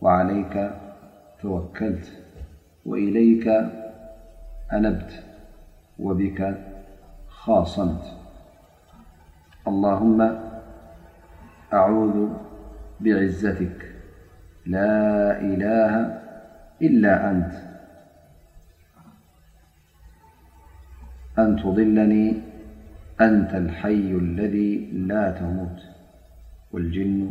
وعليك توكلت وإليك أنبت وبك خاصمت اللهم أعوذ بعزتك لا إله إلا أنتأن تضلني أنت الحي الذي لا تموت والجن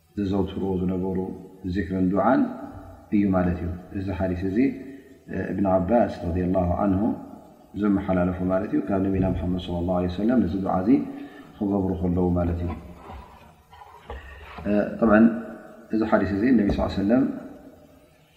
ዘዘውትርዎ ዝነበሩ ዚክርን ዱዓን እዩ ማለት እዩ እዚ ሓዲስ እዚ እብን ዓባስ ረ ን ዘመሓላለፉ ማለት እዩ ካብ ነቢና ሓመድ صለ ه ለ ሰለም እዚ ዱዓ እዚ ክገብሩ ከለዉ ማለት እዩ እዚ ሓዲስ እዚ ነቢ ስ ሰለም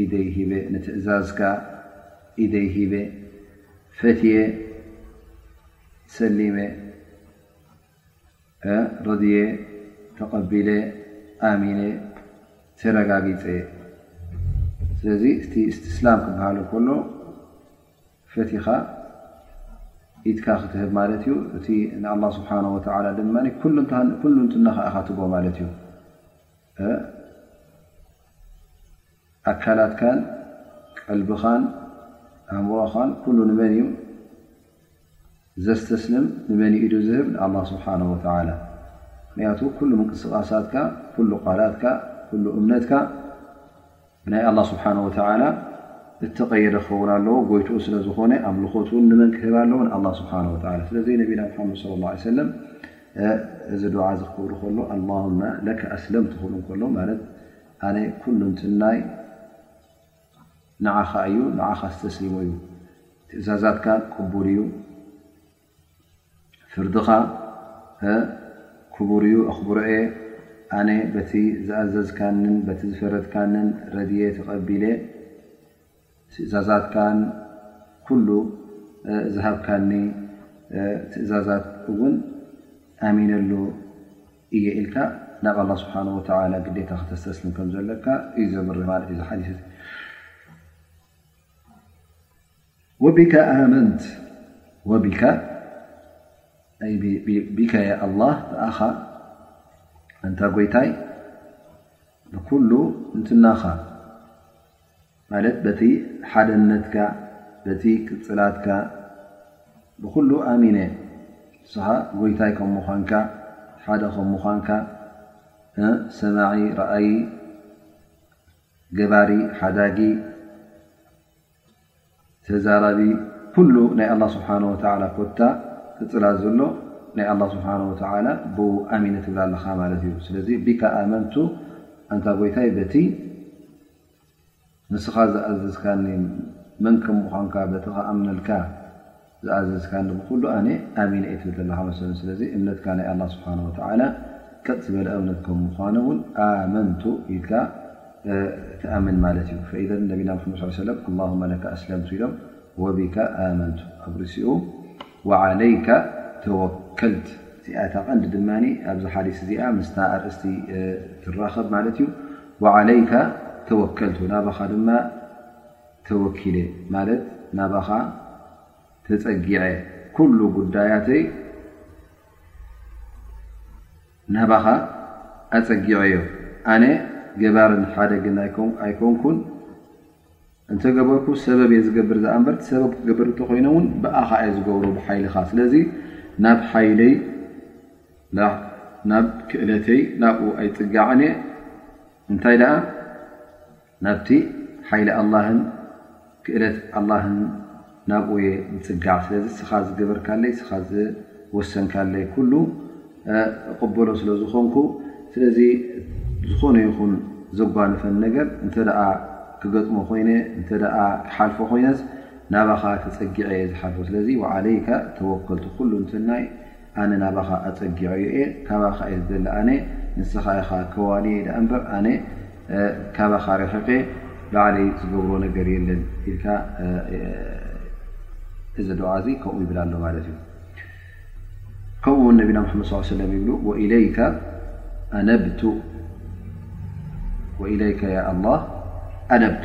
ኢደይ ሂበ ንትእዛዝካ ኢደይ ሂበ ፈትየ ሰሊመ ረድየ ተቐቢለ ኣሚነ ተረጋጊፀ ስለዚ እቲ እስትስላም ክበሃል ከሎ ፈቲኻ ኢድካ ክትህብ ማለት እዩ እቲ ንኣላ ስብሓን ወተላ ድማ ኩሉ እንትናኻ ኢኻ ትቦ ማለት እዩ ኣካላትካን ቀልብኻን ኣእምሮኻን ኩሉ ንመን እዩ ዘስተስልም ንመን ኢዱ ዝህብ ንኣላ ስብሓን ወተላ ምክንያቱ ኩሉ ምንቅስቃሳትካ ኩሉ ቃላትካ ኩሉ እምነትካ ብናይ ኣላ ስብሓን ወተላ እተቀየደ ክኸውን ኣለዎ ጎይትኡ ስለ ዝኾነ ኣምልኾት እውን ንመን ክህብ ኣለዎ ንኣላ ስብሓን ወላ ስለዚ ነቢና ሓመድ ለ ሰለም እዚ ዱዓ እዚ ክብሉ ከሎ ኣላሁመ ለከ ኣስለምቱ ክብሉ ከሎ ማለት ኣነ ኩሉንትናይ ንዓኻ እዩ ንዓኻ ዝተስሊሞ እዩ ትእዛዛትካ ቅቡል እዩ ፍርድኻ ክቡር እዩ ኣኽብሮ እየ ኣነ በቲ ዝኣዘዝካንን በቲ ዝፈረድካንን ረድየ ተቐቢለ ትእዛዛትካን ኩሉ ዝሃብካኒ ትእዛዛት እውን ኣሚነሉ እየ ኢልካ ናብ ኣላ ስብሓን ወተላ ግዴታ ክተስተስልም ከም ዘለካ እዩ ዘብርህ ማለት እዩ ሓዲ ወቢካ ኣመንት ወቢካ ቢካ ያ ኣላ ብኣኻ ኣንታ ጎይታይ ብኩሉ እንትናኻ ማለት በቲ ሓደነትካ በቲ ቅጽላትካ ብኹሉ ኣሚነ ንስኻ ጎይታይ ከም ምዃንካ ሓደ ከም ምዃንካ ሰማዒ ረኣዪ ገባሪ ሓዳጊ ተዛራቢ ኩሉ ናይ ኣላ ስብሓን ወተላ ኮታ ቅፅላ ዘሎ ናይ ኣላ ስብሓን ወተላ ብኡ ኣሚነ ትብላ ኣለኻ ማለት እዩ ስለዚ ቢካ ኣመንቱ ኣንታ ጎይታይ በቲ ንስኻ ዝኣዘዝካኒ መን ከም ምዃንካ በቲ ከኣምነልካ ዝኣዘዝካኒ ብኹሉ ኣነ ኣሚነ እዩ ትብል ዘለኻ መሰለኒ ስለዚ እምነትካ ናይ ኣላ ስብሓን ወተዓላ ቀጥ ዝበለ እምነት ከም ምዃኑ እውን ኣመንቱ ኢልካ ትኣምን ማለት እዩ ፈኢዘ ነቢና መሓመድ ስ ሰለም ኣላሁማ ለካ ኣስለምቱ ኢሎም ወቢካ ኣመንቱ ኣብ ርእሲኡ ወዓለይካ ተወከልት እዚኣ እታ ቐንዲ ድማ ኣብዚ ሓዲስ እዚኣ ምስታ ኣርእስቲ ትራኸብ ማለት እዩ ወዓለይካ ተወከልቱ ናባኻ ድማ ተወኪለ ማለት ናባኻ ተጸጊዐ ኩሉ ጉዳያተይ ናባኻ ኣጸጊዐዮ ኣነ ገባርን ሓደግን ኣይኮንኩን እንተገበርኩ ሰበብ እየ ዝገብር ዝኣንበር ሰበብ ክገብር እንተኮይነ ውን ብኣኻ እየ ዝገብሮ ብሓይልኻ ስለዚ ናብ ሓይለይ ናብ ክእለተይ ናብኡ ኣይጽጋዕን እየ እንታይ ደኣ ናብቲ ሓይሊ ኣላህን ክእለት ኣላህን ናብኡ እየ ዝፅጋዕ ስለዚ እስኻ ዝገበርካለይ እስኻ ዝወሰንካለይ ኩሉ እቕበሎ ስለ ዝኾንኩ ስለዚ ዝኾነ ይኹን ዘጓንፈን ነገር እንተ ክገጥሞ ኮይነ እንተ ክሓልፎ ኮይነስ ናባኻ ተፀጊዐ እየ ዝሓልፎ ስለዚ ዓለይካ ተወከልቱ ኩሉ እንተናይ ኣነ ናባኻ ኣጸጊዐዮ እየ፣ ካባኻ እየ ዝደሊ፣ ኣነ ንስኻ ኢኻ ከዋንየይ ደኣ እምበር ኣነ ካባኻ ርሒቐ ባዕለይ ዝገብሮ ነገር የለን ኢልካ እዚ ዱዓ እዚ ከምኡ ይብል ኣሎ ማለት እዩ። ከምኡ ውን ነቢና መሓመድ ስ ሰለም ይብሉ ወኢለይካ ኣነብቱ ወኢለይካ ኣላ ኣነብቱ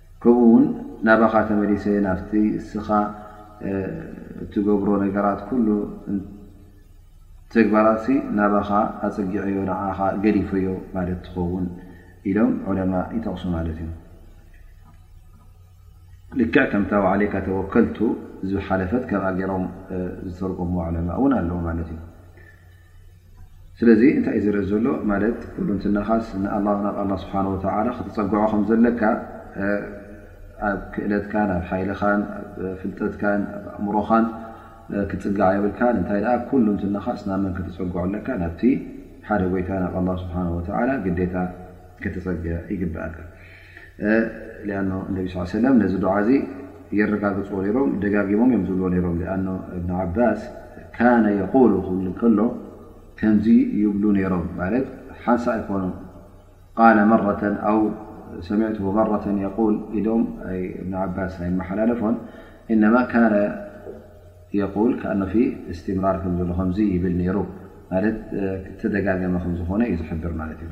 ከምኡውን ናባኻ ተመሊሰ ናብቲ እስኻ እትገብሮ ነገራት ኩሉ ተግባራትሲ ናባኻ ኣፅጊዐዮ ንዓኻ ገዲፈዮ ማለት ትኸውን ኢሎም ዑለማእ ይጠቕሱ ማለት እዩ ልክዕ ከምታ ዓለይካ ተወከልቱ ዝሓለፈት ከምኣ ገይሮም ዝተርጎምዎ ዕለማ እውን ኣለዉ ማለት እዩ ስለዚ እንታይ እዩ ዝርእ ዘሎ ማለት ኩሉንትናኻስ ንኣላ ናብ ኣላ ስብሓን ወተዓላ ክትፀግዖ ከም ዘለካ ኣብ ክእለትካን ኣብ ሓይልኻን ብ ፍልጠትካን ኣብ ኣእምሮኻን ክትፅጋዕ የብልካን እንታይ ደኣ ኩሉንትናኻስ ናብ መን ክትፀግዖ ኣለካ ናብቲ ሓደ ጎይታ ናብ ኣላ ስብሓን ወተዓላ ግዴታ ክትፀግዕ ይግብኣካ ሊኣኖ ነቢ ስ ሰለ ነዚ ዱዓ እዚ የረጋግፅዎ ነሮም ደጋጊሞም እዮም ዝብልዎ ነሮም ሊኣኖ እብኒ ዓባስ ካነ የቁሉ ክብል ከሎ ከምዚ ይብሉ ነይሮም ማለት ሓንሳ ኣይኮኑ ቃለ መረተ ኣው ሰሚዕት መረተ የቁል ኢሎም እብኒ ዓባስ ኣይመሓላለፎን እነማ ካነ የቁል ከኣ ፊ እስትምራር ከምዘሎ ከምዚ ይብል ነይሩ ማለት ተደጋገመ ከምዝኾነ እዩ ዝሕብር ማለት እዩ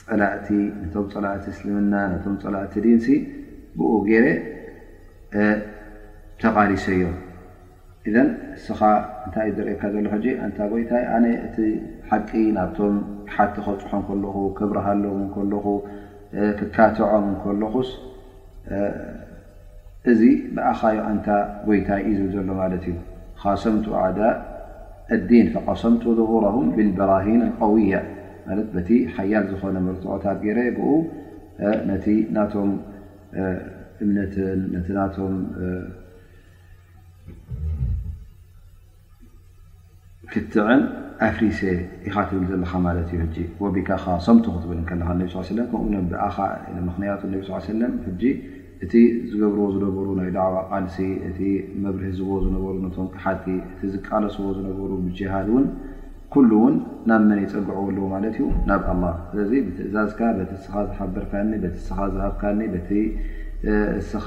ፀላእቲ ነቶም ፀላእቲ እስልምና ነቶም ፀላእቲ ዲን ሲ ብኡ ገይረ ተቓሊሰዮም ኢዘ እስኻ እንታይ ዝርእየካ ዘሎ ሕጂ ኣንታ ጎይታይ ኣነ እቲ ሓቂ ናብቶም ሓቲ ከብፅሖ እንከለኹ ከብርሃሎም እንከለኹ ክካትዖም እንከለኹስ እዚ ብኣኻዩ ኣንታ ጎይታይ ኢዝብል ዘሎ ማለት እዩ ኻሰምቱ ኣዕዳእ ኣዲን ፈቀሰምቱ ዙሁረሁም ብልበራሂን ኣልቀውያ ማለት በቲ ሓያል ዝኾነ መርትዖታት ገይረ ብኡ ነቲ ናቶም እምነትን ነቲ ናቶም ክትዕን ኣፍሪሰ ኢኻ ትብል ዘለኻ ማለት እዩ ሕጂ ወቢካኻ ሰምቱ ክትብል ከለኻ ነቢ ስ ሰለም ከምኡ ነብኣኻ ኢ ምኽንያቱ ነቢ ስ ሰለም ሕጂ እቲ ዝገብርዎ ዝነበሩ ናይ ዳዕዋ ቃልሲ እቲ መብርህ ዝቦ ዝነበሩ ነቶም ክሓቲ እቲ ዝቃለስዎ ዝነበሩ ብጅሃድ እውን ኩሉ እውን ናብ መን የፀግዕዎ ኣለዎ ማለት እዩ ናብ ኣላ ስለዚ ብትእዛዝካ በቲ እስኻ ዝሓበርካኒ በቲ እስኻ ዝሃብካኒ በቲ እስኻ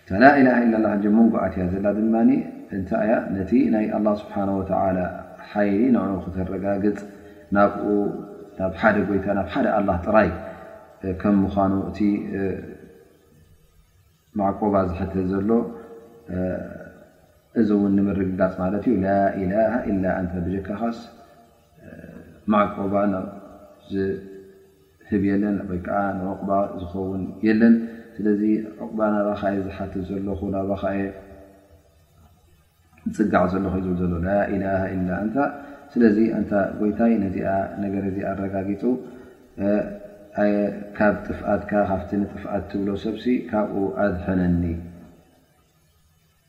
እታ ላኢላሃ ኢላላህ ኣብጀ መንጎ ኣትያ ዘላ ድማ እንታይ እያ ነቲ ናይ ኣላ ስብሓን ወተዓላ ሓይሊ ንዕኡ ክተረጋግፅ ናብኡ ናብ ሓደ ጎይታ ናብ ሓደ ኣላ ጥራይ ከም ምዃኑ እቲ ማዕቆባ ዝሕተ ዘሎ እዚ እውን ንምርግጋፅ ማለት እዩ ላኢላሃ ኢላ ኣንተ ብጀካኻስ ማዕቆባ ዝህብ የለን ወይ ከዓ ንዑቕባ ዝኸውን የለን ስለዚ ዕቑባ ናባኻ እየ ዝሓትት ዘለኹ ናባኻ እየ ዝፅጋዕ ዘለኹ እዩ ዝብል ዘሎ ላኢላ ኢላ ኣንታ ስለዚ ኣንታ ጎይታይ ነዚኣ ነገር እዚ ኣረጋጊፁ ኣየ ካብ ጥፍኣትካ ካብቲ ንጥፍኣት ትብሎ ሰብሲ ካብኡ ኣድሐነኒ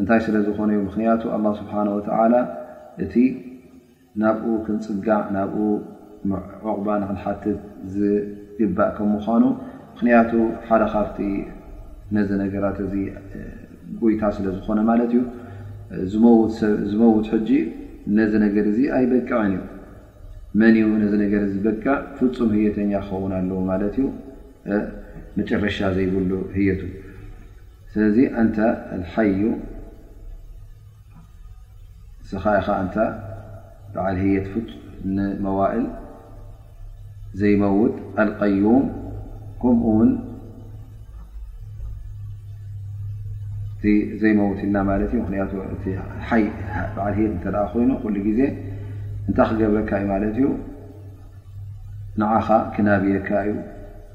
እንታይ ስለ ዝኾነ ዩ ምኽንያቱ ኣላ ስብሓን ወተላ እቲ ናብኡ ክንፅጋዕ ናብኡ ዑቕባ ንክንሓትት ዝግባእ ከም ምኳኑ ምኽንያቱ ሓደ ካብቲ ነዚ ነገራት እዚ ጎይታ ስለ ዝኾነ ማለት እዩ ዝመውት ሕጂ ነዚ ነገር እዚ ኣይበቅዕን እዩ መን እዩ ነዚ ነገር እዚ በቃ ፍፁም ህየተኛ ክኸውን ኣለዎ ማለት እዩ መጨረሻ ዘይብሉ ህየቱ ስለዚ ኣንታ ሓዩ ንስኻ ኢኻ ኣንታ በዓል ህየት ፍፁም ንመዋእል ዘይመውት ኣልቀዩም ከምኡ ውን ዘይመውት ኢልና ማለት እዩ ምክንያቱ እቲ ሓይ በዓል ሂይት እተ ኮይኑ ኩሉ ግዜ እንታይ ክገብረካ እዩ ማለት እዩ ንዓኻ ክናብየካ እዩ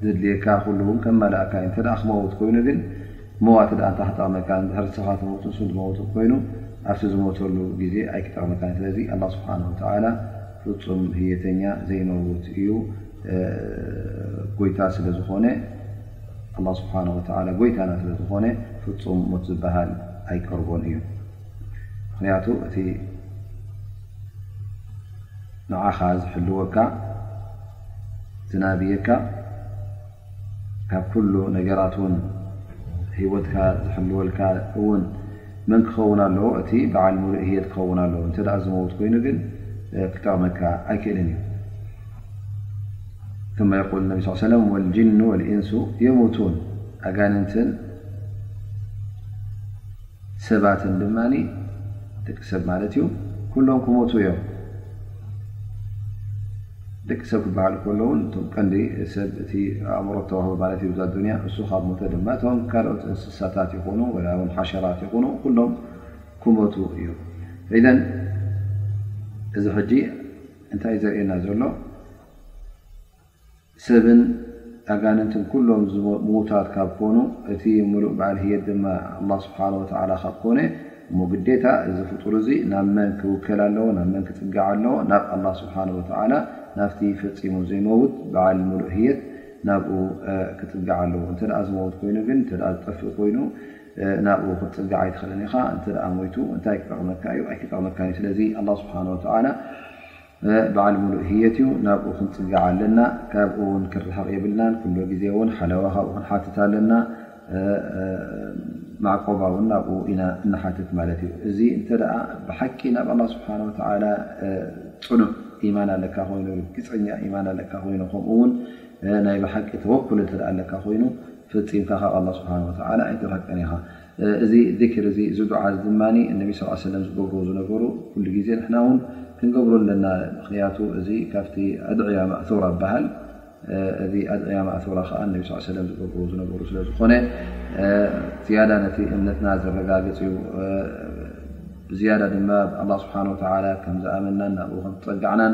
ዘድልየካ ኩሉ እውን ከመላእካ እዩ እተ ክመውት ኮይኑ ግን መዋት እ እንታይ ክጠቕመካ ድሕር ሰኻ ትመውት ንሱ ትመውት ኮይኑ ኣብቲ ዝመተሉ ግዜ ኣይክጠቕመካ ስለዚ ኣላ ስብሓን ወተላ ፍፁም ህየተኛ ዘይመውት እዩ ጎይታ ስለ ዝኾነ ኣላ ስብሓን ወተላ ጎይታና ስለ ዝኾነ ፍፁም ሞት ዝበሃል ኣይቀርቦን እዩ ምክንያቱ እቲ ንዓኻ ዝሕልወካ ዝናብየካ ካብ ኩሉ ነገራት እውን ሂወትካ ዝሕልወልካ እውን መን ክኸውን ኣለዎ? እቲ በዓል ሙሉእ ህየት ክኸውን ኣለዎ። እንተ ዝመውት ኮይኑ ግን ክጠቕመካ ኣይክእልን እዩ። ከማ የቁል ነቢ ስ ሰለም ወልጅኑ ወልኢንሱ የሙቱን ኣጋንንትን ሰባትን ድማ ደቂ ሰብ ማለት እዩ ኩሎም ክሞቱ እዮም። ደቂ ሰብ ክበሃሉ ከለዉ ውን እቶም ቀንዲ ሰብ እቲ ኣእምሮ ዝተዋህቦ ማለት እዩ እብዛ ዱንያ እሱ ካብ ሞተ ድማ እቶም ካልኦት እንስሳታት ይኹኑ ወላ ውን ሓሸራት ይኹኑ ኩሎም ክሞቱ እዮም ኢዘን እዚ ሕጂ እንታይ እዩ ዘርእየና ዘሎ ሰብን ኣጋንንትን ኩሎም ምዉታት ካብ ኮኑ እቲ ምሉእ በዓል ህየት ድማ ኣላ ስብሓን ወተዓላ ካብ ኮነ እሞ ግዴታ እዚ ፍጡር እዚ ናብ መን ክውከል ኣለዎ፣ ናብ መን ክጽጋዕ ኣለዎ፣ ናብ ኣላህ ስብሓነሁ ወተዓላ ናብቲ ፈጺሙ ዘይመውት በዓል ምሉእ ህየት ናብኡ ክጽጋዕ ኣለዎ። እንተ ዝመውት ኮይኑ ግን እንተ ዝጠፍእ ኮይኑ ናብኡ ክትጽጋዕ ኣይትኽእልን ኢኻ። እንተ ሞይቱ እንታይ ክጠቕመካ እዩ ኣይክጠቕመካን እዩ። ስለዚ ኣላህ ስብሓነሁ ወተዓላ በዓል ሙሉእ ህየት እዩ ናብኡ ክንፅጋዕ ኣለና ካብኡ ውን ክንርሕቕ የብልናን ኩሎ ግዜ ውን ሓለዋ ካብኡ ክንሓትት ኣለና ማዕቆባ ውን ናብኡ ኢና እንሓትት ማለት እዩ እዚ እንተ ብሓቂ ናብ ኣላ ስብሓን ወተላ ፅኑዕ ኢማን ኣለካ ኮይኑ ርግፀኛ ኢማን ኣለካ ኮይኑ ከምኡ ውን ናይ ብሓቂ ተወኩል እተ ኣለካ ኮይኑ ፈፂምካ ካብ ኣላ ስብሓን ወተላ ኣይትርሕቅን ኢኻ እዚ ዚክር እዚ እዚ ዱዓ እዚ ድማ እነቢ ስ ሰለም ዝገብርዎ ዝነበሩ ኩሉ ግዜ ንሕና ውን ክንገብሮ ኣለና ምኽንያቱ እዚ ካብቲ ኣድዕያ ማእራ ይበሃል እዚ ኣድዕያ ማእራ ከዓ እነቢ ስ ሰለም ዝገብርዎ ዝነበሩ ስለ ዝኾነ ዝያዳ ነቲ እምነትና ዘረጋግፅ እዩ ብዝያዳ ድማ ብኣላ ስብሓን ወተላ ከም ዝኣመናን ናብኡ ከም ትፀጋዕናን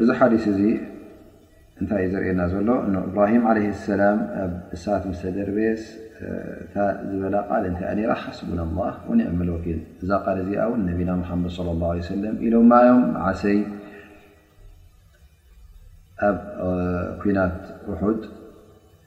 እዚ ሓዲስ እዚ እንታይ እዩ ዘርእየና ዘሎ ን እብራሂም ዓለ ሰላም ኣብ እሳት ምስ ተደርበየስ እታ ዝበላ ቃል እንታይ እያ ነራ ሓስቡ ንላ ወኒዕም ልወኪል እዛ ቃል እዚኣ እውን ነቢና ሙሓመድ ለ ላ ሰለም ኢሎማ እዮም መዓሰይ ኣብ ኩናት ውሑድ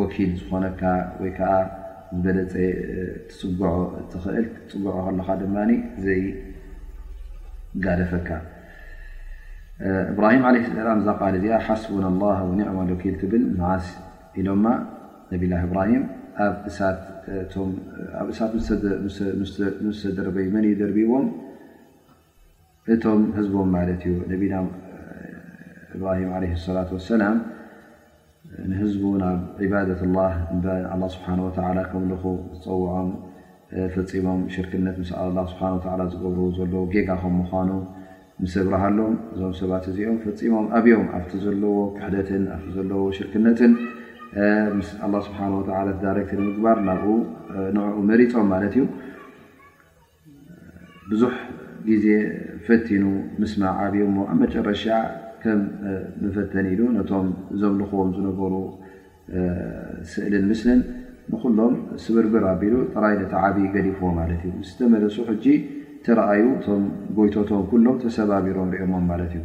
ወኪል ዝኾነካ ወይ ከኣ ዝበለጸ ክትጽግዖ እትኽእል ክትጽግዖ ከለኻ ድማ ዘይጋደፈካ እብራሂም ዓለይሂ ሰላም እዛ ቃል እዚኣ ሓስቡና ላህ ወኒዕማል ወኪል ትብል መዓስ ኢሎማ ነቢላ እብራሂም ኣብ እሳት እቶም ኣብ እሳት ምስ ተደርበዩ መን እዩ ደርብዎም እቶም ህዝቦም ማለት እዩ ነቢና እብራሂም ለ ሰላት ወሰላም ንህዝቡ ናብ ዕባደት ላ ን ስብሓ ወላ ከምልኹ ዝፀውዖም ፈፂሞም ሽርክነት ምስ ኣላ ስብሓ ወላ ዝገብሩ ዘለዉ ጌጋ ከም ምኳኑ ምስ ኣብርሃሎም እዞም ሰባት እዚኦም ፈፂሞም ኣብዮም ኣብቲ ዘለዎ ክሕደትን ኣ ዘለዎ ሽርክነትን ምስ ኣላ ስብሓ ወላ ዳረግቲ ንምግባር ናብኡ ንኡ መሪፆም ማለት እዩ ብዙሕ ግዜ ፈቲኑ ምስ ዓብዩ እሞ ኣብ መጨረሻ ከም መፈተኒ ኢሉ ነቶም ዘምልኽዎም ዝነበሩ ስእልን ምስልን ንኹሎም ስብርብር ኣቢሉ ጥራይ ነቲ ዓብዪ ገዲፍዎ ማለት እዩ ምስ ተመለሱ ሕጂ ተረኣዩ እቶም ጎይቶቶም ኩሎም ተሰባቢሮም ሪኦሞም ማለት እዩ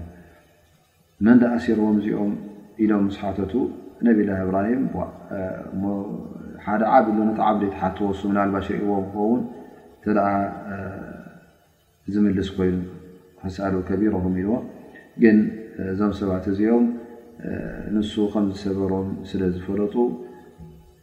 መን ድኣ ኣሲርዎም እዚኦም ኢሎም ምስ ሓተቱ ነብላህ እብራሂም እሞ ሓደ ዓብ ኣሎ ነቲ ዓብ ዘይትሓትዎ እሱ ምናልባሽ ርእዎ ክኸውን እተ ዝምልስ ኮይኑ ፈስኣሉ ከቢሮም ኢልዎ ግን እዞም ሰባት እዚኦም ንሱ ከም ዝሰበሮም ስለ ዝፈለጡ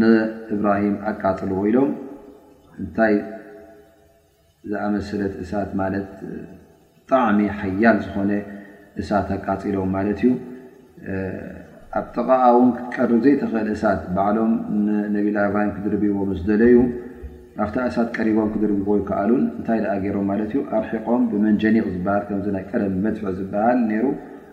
ንእብራሂም ኣቃጥልዎ ኢሎም እንታይ ዝኣመሰለት እሳት ማለት ብጣዕሚ ሓያል ዝኾነ እሳት ኣቃፂሎም ማለት እዩ ኣብ ጥቓኣ ውን ክትቀርብ ዘይተኽእል እሳት ባዕሎም ንነብላ እብራሂም ክድርብዎ ምስ ደለዩ ኣብታ እሳት ቀሪቦም ክድርብዎ ይከኣሉን እንታይ ደኣ ገይሮም ማለት እዩ ኣርሒቖም ብመንጀኒቕ ዝበሃል ከምዚ ናይ ቀደም መድፍዕ ዝበሃል ነይሩ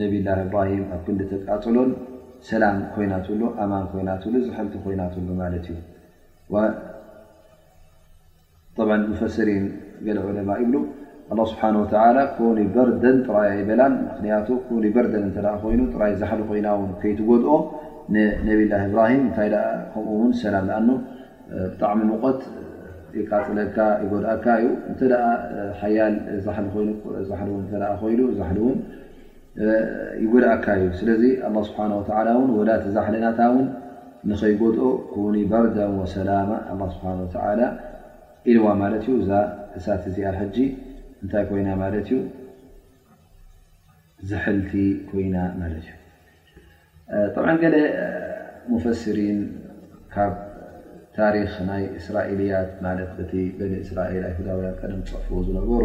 ነብይላህ እብራሂም ኣብ ክንዲ ተቃፅሎን ሰላም ኮይናትሉ ኣማን ኮይናትሉ ዝሕልቲ ኮይናትሉ ማለት እዩ ሙፈስሪን ገለ ዑለማ ይብሉ ኣላ ስብሓን ወተላ ኮኒ በርደን ጥራይ ኣይበላን ምክንያቱ ኮኒ በርደን እተ ኮይኑ ጥራይ ዛሕሊ ኮይና ውን ከይትጎድኦ ንነብላ እብራሂም እንታይ ከምኡ ውን ሰላም ንኣኑ ብጣዕሚ ሙቐት የቃፅለካ ይጎድኣካ እዩ እንተ ሓያል ዛሕሊ ኮይኑ ዛሕሊ ውን እተ ኮይኑ ዛሕሊ ውን ይጎድኣካ እዩ ስለዚ ኣላ ስብሓን ወተላ ውን ወላ እቲ ዛሕሊናታ ውን ንኸይጎድኦ ኩኒ በርዳ ወሰላማ ኣላ ስብሓን ወተላ ኢልዋ ማለት እዩ እዛ እሳት እዚኣ ሕጂ እንታይ ኮይና ማለት እዩ ዝሕልቲ ኮይና ማለት እዩ ጠብዓ ገለ ሙፈስሪን ካብ ታሪክ ናይ እስራኤልያት ማለት በቲ በኒ እስራኤል ኣይሁዳውያን ቀደም ዝፅሕፍዎ ዝነበሩ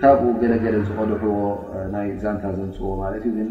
ካብኡ ገለገለ ዝቀድሕዎ ናይ ዛንታ ዘምፅዎ ማለት እዩ ግን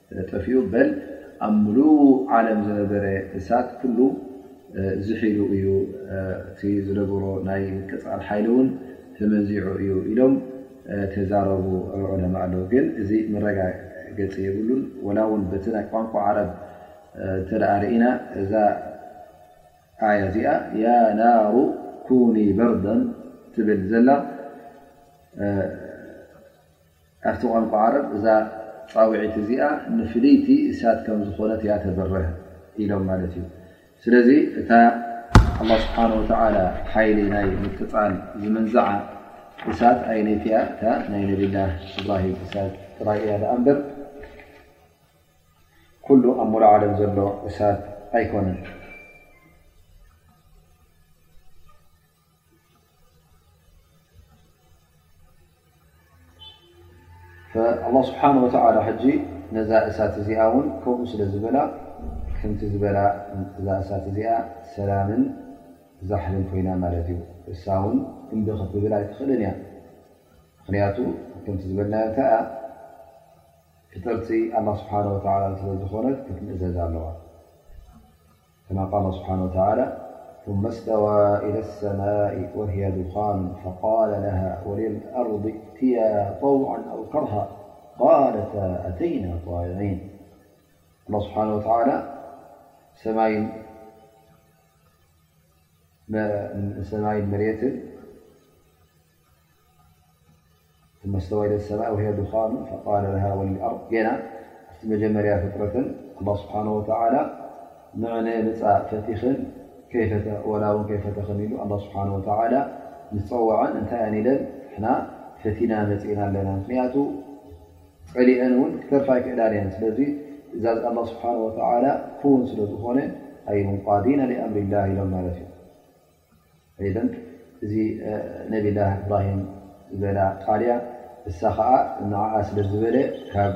ተጠፊኡ በል ኣብ ምሉእ ዓለም ዝነበረ እሳት ኩሉ ዝሒሉ እዩ እቲ ዝነበሮ ናይ ምቅፃል ሓይሊ ውን ተመንዚዑ እዩ ኢሎም ተዛረቡ ዑለማእ ኣለው ግን እዚ መረጋገፂ የብሉን ወላ ውን በቲ ናይ ቋንቋ ዓረብ እንተ ርኢና እዛ ኣያ እዚኣ ያ ናሩ ኩኒ በርደን ትብል ዘላ ኣብቲ ቋንቋ ዓረብ እዛ ጻውዒት እዚኣ ንፍልይቲ እሳት ከም ዝኾነት እያ ተብርህ ኢሎም ማለት እዩ። ስለዚ እታ ኣላህ ስብሓነሁ ወተዓላ ሓይሊ ናይ ምቅጻል ዝመንዝዓ እሳት ኣይነይቲ እያ፣ እታ ናይ ነብይላህ እብራሂም እሳት ጥራይ እያ ደኣ እምበር ኩሉ ኣብ ሙሉእ ዓለም ዘሎ እሳት ኣይኮነን። ኣላ ስብሓን ወተላ ሕጂ ነዛ እሳት እዚኣ እውን ከምኡ ስለ ዝበላ ከምቲ ዝበላ እዛ እሳት እዚኣ ሰላምን ዛሕልን ኮይና ማለት እዩ እሳ እውን እንቢ ክትብል ኣይትኽእልን እያ ምክንያቱ ከምቲ ዝበልና እንታይኣ ፍጥርቲ ኣላ ስብሓን ወላ ስለ ዝኾነት ክትምእዘዝ ኣለዋ كما قال ه سبحانه وتعالى ثم استوى إلى السماء وهي دخان فقال لها وللأرض كيا طوعا أو كرها طالتا أتينا طائعين الله سبحانه وتعالى سماء مرية መስተዋይደ ሰማይ ወ ድኻኑ ፈቃል ለሃ ወኣር ገና ኣብቲ መጀመርያ ፍጥረትን ኣ ስብሓ ወላ ምዕነ ምፃ ፈቲኽን ወላ ውን ከይፈተኽን ኢሉ ኣ ስብሓ ወላ ምስ ፀዋዐን እንታይ ኣን ኢለን ንሕና ፈቲና መፅእና ኣለና ምኽንያቱ ፀሊአን እውን ክተርፋ ኣይክእላን እየን ስለዚ ትእዛዝ ኣላ ስብሓ ወላ ክውን ስለ ዝኾነ ኣይሙንቃዲና ኣምር ላ ኢሎም ማለት እዩ ዒለም እዚ ነቢላህ እብራሂም ዝበላ ቃልያ እሳ ከዓ ንዓ ስለ ዝበለ ካብ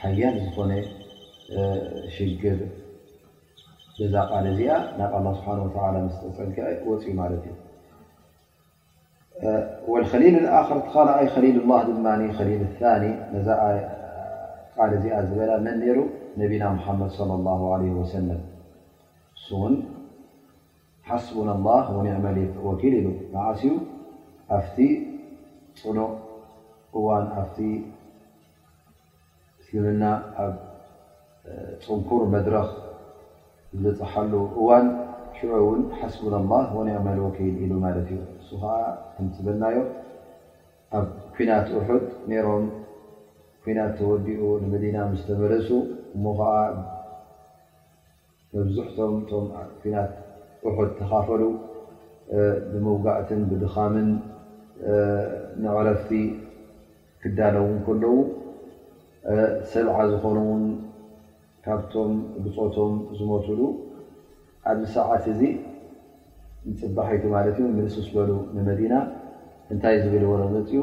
ሓያል ዝኾነ ሽግር በዛ ቃል እዚኣ ናብ ኣላ ስብሓን ወተላ ምስ ተፀግዐ ወፅዩ ማለት እዩ ወልከሊል ኣክር ትካልኣይ ከሊል ላ ድማ ከሊል ታኒ ነዛ ቃል እዚኣ ዝበላ መን ነይሩ ነቢና ሙሓመድ ለ ላ ለ ወሰለም እሱውን ሓስቡና ላህ ወኒዕመል ወኪል ኢሉ መዓስ እዩ ኣብቲ ፅኑዕ እዋን ኣብቲ እስልምና ኣብ ፅንኩር መድረኽ ዝበፅሓሉ እዋን ሽዑ እውን ሓስቡና ላህ ወኒዕመል ወኪል ኢሉ ማለት እዩ እሱ ከዓ ከም ዝበልናዮ ኣብ ኩናት ውሑድ ነይሮም ኩናት ተወዲኡ ንመዲና ምስ ተመለሱ እሞ ከዓ መብዝሕቶም እቶም ኣብ ኩናት ኡሑድ ተኻፈሉ ብምውጋእትን ብድኻምን ንዕረፍቲ ክዳለው እንከለዉ ሰብዓ ዝኾኑ ውን ካብቶም ብፆቶም ዝሞቱሉ ኣብዚ ሰዓት እዚ ንፅባሒቱ ማለት ዩ ምልስ ምስ በሉ ንመዲና እንታይ ዝብል ወረ መፅኡ?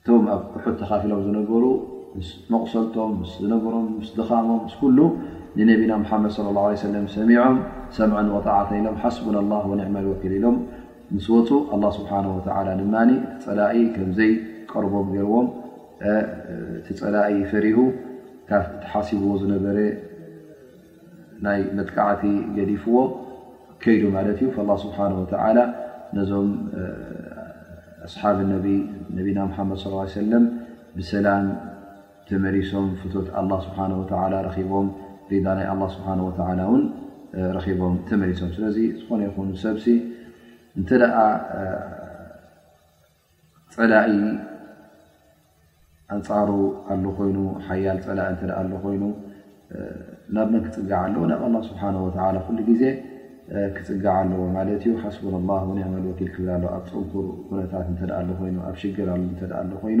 እቶም ኣብ ኡሑድ ተኻፊሎም ዝነበሩ ምስ መቑሰልቶም ምስ ዝነበሮም ምስ ድኻሞም ምስ ኩሉ ንነቢና ሙሓመድ ስ ላ ለ ሰለም ሰሚዖም ሰምዐን ወጣዓተን ኢሎም ሓስቡና ላ ወኒዕመል ወኪል ኢሎም ምስ ወፁ ኣላ ስብሓን ወተላ ድማ እቲ ፀላኢ ከምዘይቀርቦም ገይርዎም እቲ ፀላኢ ፈሪሁ ካብ እቲሓሲብዎ ዝነበረ ናይ መጥቃዕቲ ገዲፍዎ ከይዱ ማለት እዩ ላ ስብሓን ወተላ ነዞም ኣስሓብ ነቢ ነቢና ሓመድ ስ ሰለም ብሰላም ተመሊሶም ፍቶት ኣላ ስብሓ ወላ ረኪቦም ሪዳ ናይ ኣላ ስብሓ ወላ እውን ረኪቦም ተመሊሶም ስለዚ ዝኾነ ይኹን ሰብሲ እንተ ደኣ ፀላኢ ኣንፃሩ ኣሎ ኮይኑ ሓያል ፀላኢ እተ ኣሎ ኮይኑ ናብ መን ክፅጋዓ ኣለዎ ናብ ኣላ ስብሓን ወላ ኩሉ ግዜ ክፅጋዓ ኣለዎ ማለት እዩ ሓስቡን ላ ወኒዕመል ወኪል ክብል ኣሎ ኣብ ፅንኩር ኩነታት እተ ኮይኑ ኣብ ሽግር እተ ኣሎ ኮይኑ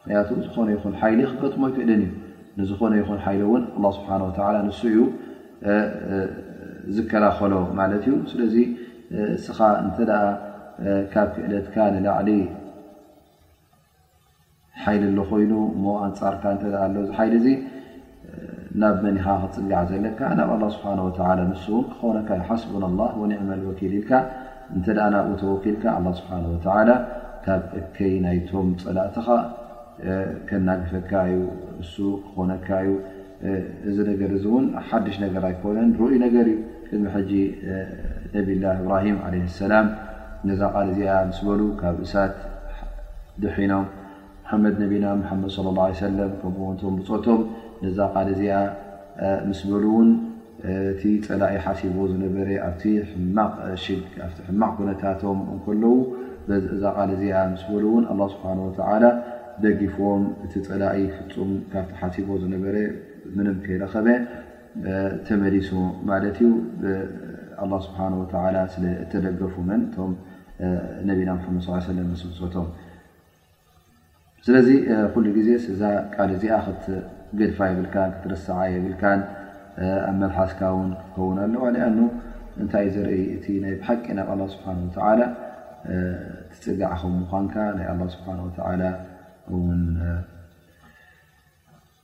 ምክንያቱ ዝኾነ ይኹን ሓይሊ ክገጥሞ ኣይክእልን እዩ ንዝኾነ ይኹን ሓይሊ እውን ኣላ ስብሓን ወተላ ንሱ እዩ ዝከላኸሎ ማለት እዩ ስለዚ እስኻ እንተ ካብ ክእለትካ ንላዕሊ ሓይሊ ኣሎ ኮይኑ እሞ ኣንፃርካ እተ ኣሎ እዚ ሓይሊ እዚ ናብ መን ኢኻ ክትጽጋዕ ዘለካ ናብ ኣላ ስብሓን ወተላ ንሱ እውን ክኾነካ ዩ ሓስቡና ላ ወኒዕመ ልወኪል ኢልካ እንተ ናብኡ ተወኪልካ ኣላ ስብሓን ወተላ ካብ እከይ ናይቶም ፀላእትኻ ከናግፈካ እዩ እሱ ክኾነካ እዩ እዚ ነገር እዚ እውን ሓድሽ ነገር ኣይኮነን ርኡይ ነገር እዩ ቅድሚ ሕጂ ነብላ እብራሂም ለ ሰላም ነዛ ቃል እዚኣ ምስ በሉ ካብ እሳት ድሒኖም መሓመድ ነቢና መሓመድ ሶለ ላሁ ዓለይሂ ወሰለም ከምኡ ውን እቶም ብጾቶም ነዛ ቃል እዚኣ ምስ በሉ ውን እቲ ጸላኢ ሓሲብዎ ዝነበረ ኣብቲ ሕማቕ ሽግ ኣብቲ ሕማቕ ኩነታቶም እንከለዉ እዛ ቃል እዚኣ ምስ በሉ ውን ኣላህ ስብሓነ ወተዓላ ደጊፍዎም እቲ ጸላኢ ፍጹም ካብቲ ሓሲብዎ ዝነበረ ምንም ከይረኸበ ተመሊሱ ማለት እዩ ብኣላህ ስብሓነ ወተዓላ ስለ እተደገፉ መን እቶም ነቢና መሓመድ ሰለም ምስ ብጾቶም ስለዚ ኩሉ ግዜ እዛ ቃል እዚኣ ክትገድፋ የብልካ ክትርስዓ የብልካ ኣብ መልሓስካ ውን ክትከውን ኣለዋ ኣ እንታይ እዩ ዘርኢ እቲ ናይ ብሓቂ ናብ ኣላ ስብሓን ወተላ ትፅጋዕ ከም ምኳንካ ናይ ኣላ ስብሓን ወተላ ን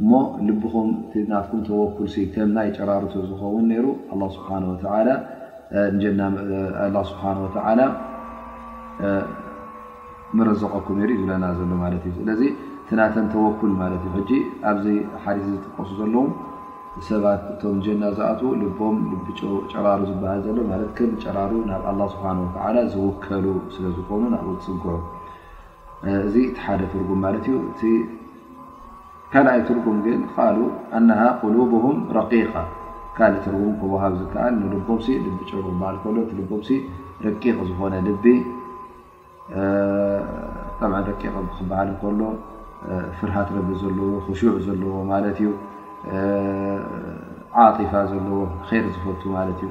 እሞ ልብኹም እቲ ናትኩም ተወኩልሲ ከም ናይ ጨራሩ ተዝኸውን ነይሩ ኣላ ስብሓን ወተላ ንጀና ኣላ ስብሓን ወተዓላ ምረዘቐኩም ነይሩ እዩ ዝብለና ዘሎ ማለት እዩ ስለዚ እቲ ናተን ተወኩል ማለት እዩ ሕጂ ኣብዚ ሓዲስ ዝጥቀሱ ዘለዉ ሰባት እቶም ጀና ዝኣትዉ ልቦም ልቢ ጨራሩ ዝበሃል ዘሎ ማለት ከም ጨራሩ ናብ ኣላ ስብሓን ወተዓላ ዝውከሉ ስለ ዝኾኑ ናብኡ ዝፅግዑ እዚ እቲ ሓደ ትርጉም ማለት እዩ ካልኣይ ትርጉም ግን ቃሉ ኣነሃ ቁሉብሁም ረቂቃ ካልእ ትርጉም ክወሃብ ዝከኣል ንልቦምሲ ልቢ ጭሩ ክበሃል ከሎ እቲ ልቦምሲ ረቂቕ ዝኾነ ልቢ ጠብዓ ረቂቕ ክበሃል ከሎ ፍርሃት ረቢ ዘለዎ ክሹዕ ዘለዎ ማለት እዩ ዓጢፋ ዘለዎ ር ዝፈቱ ማለት እዩ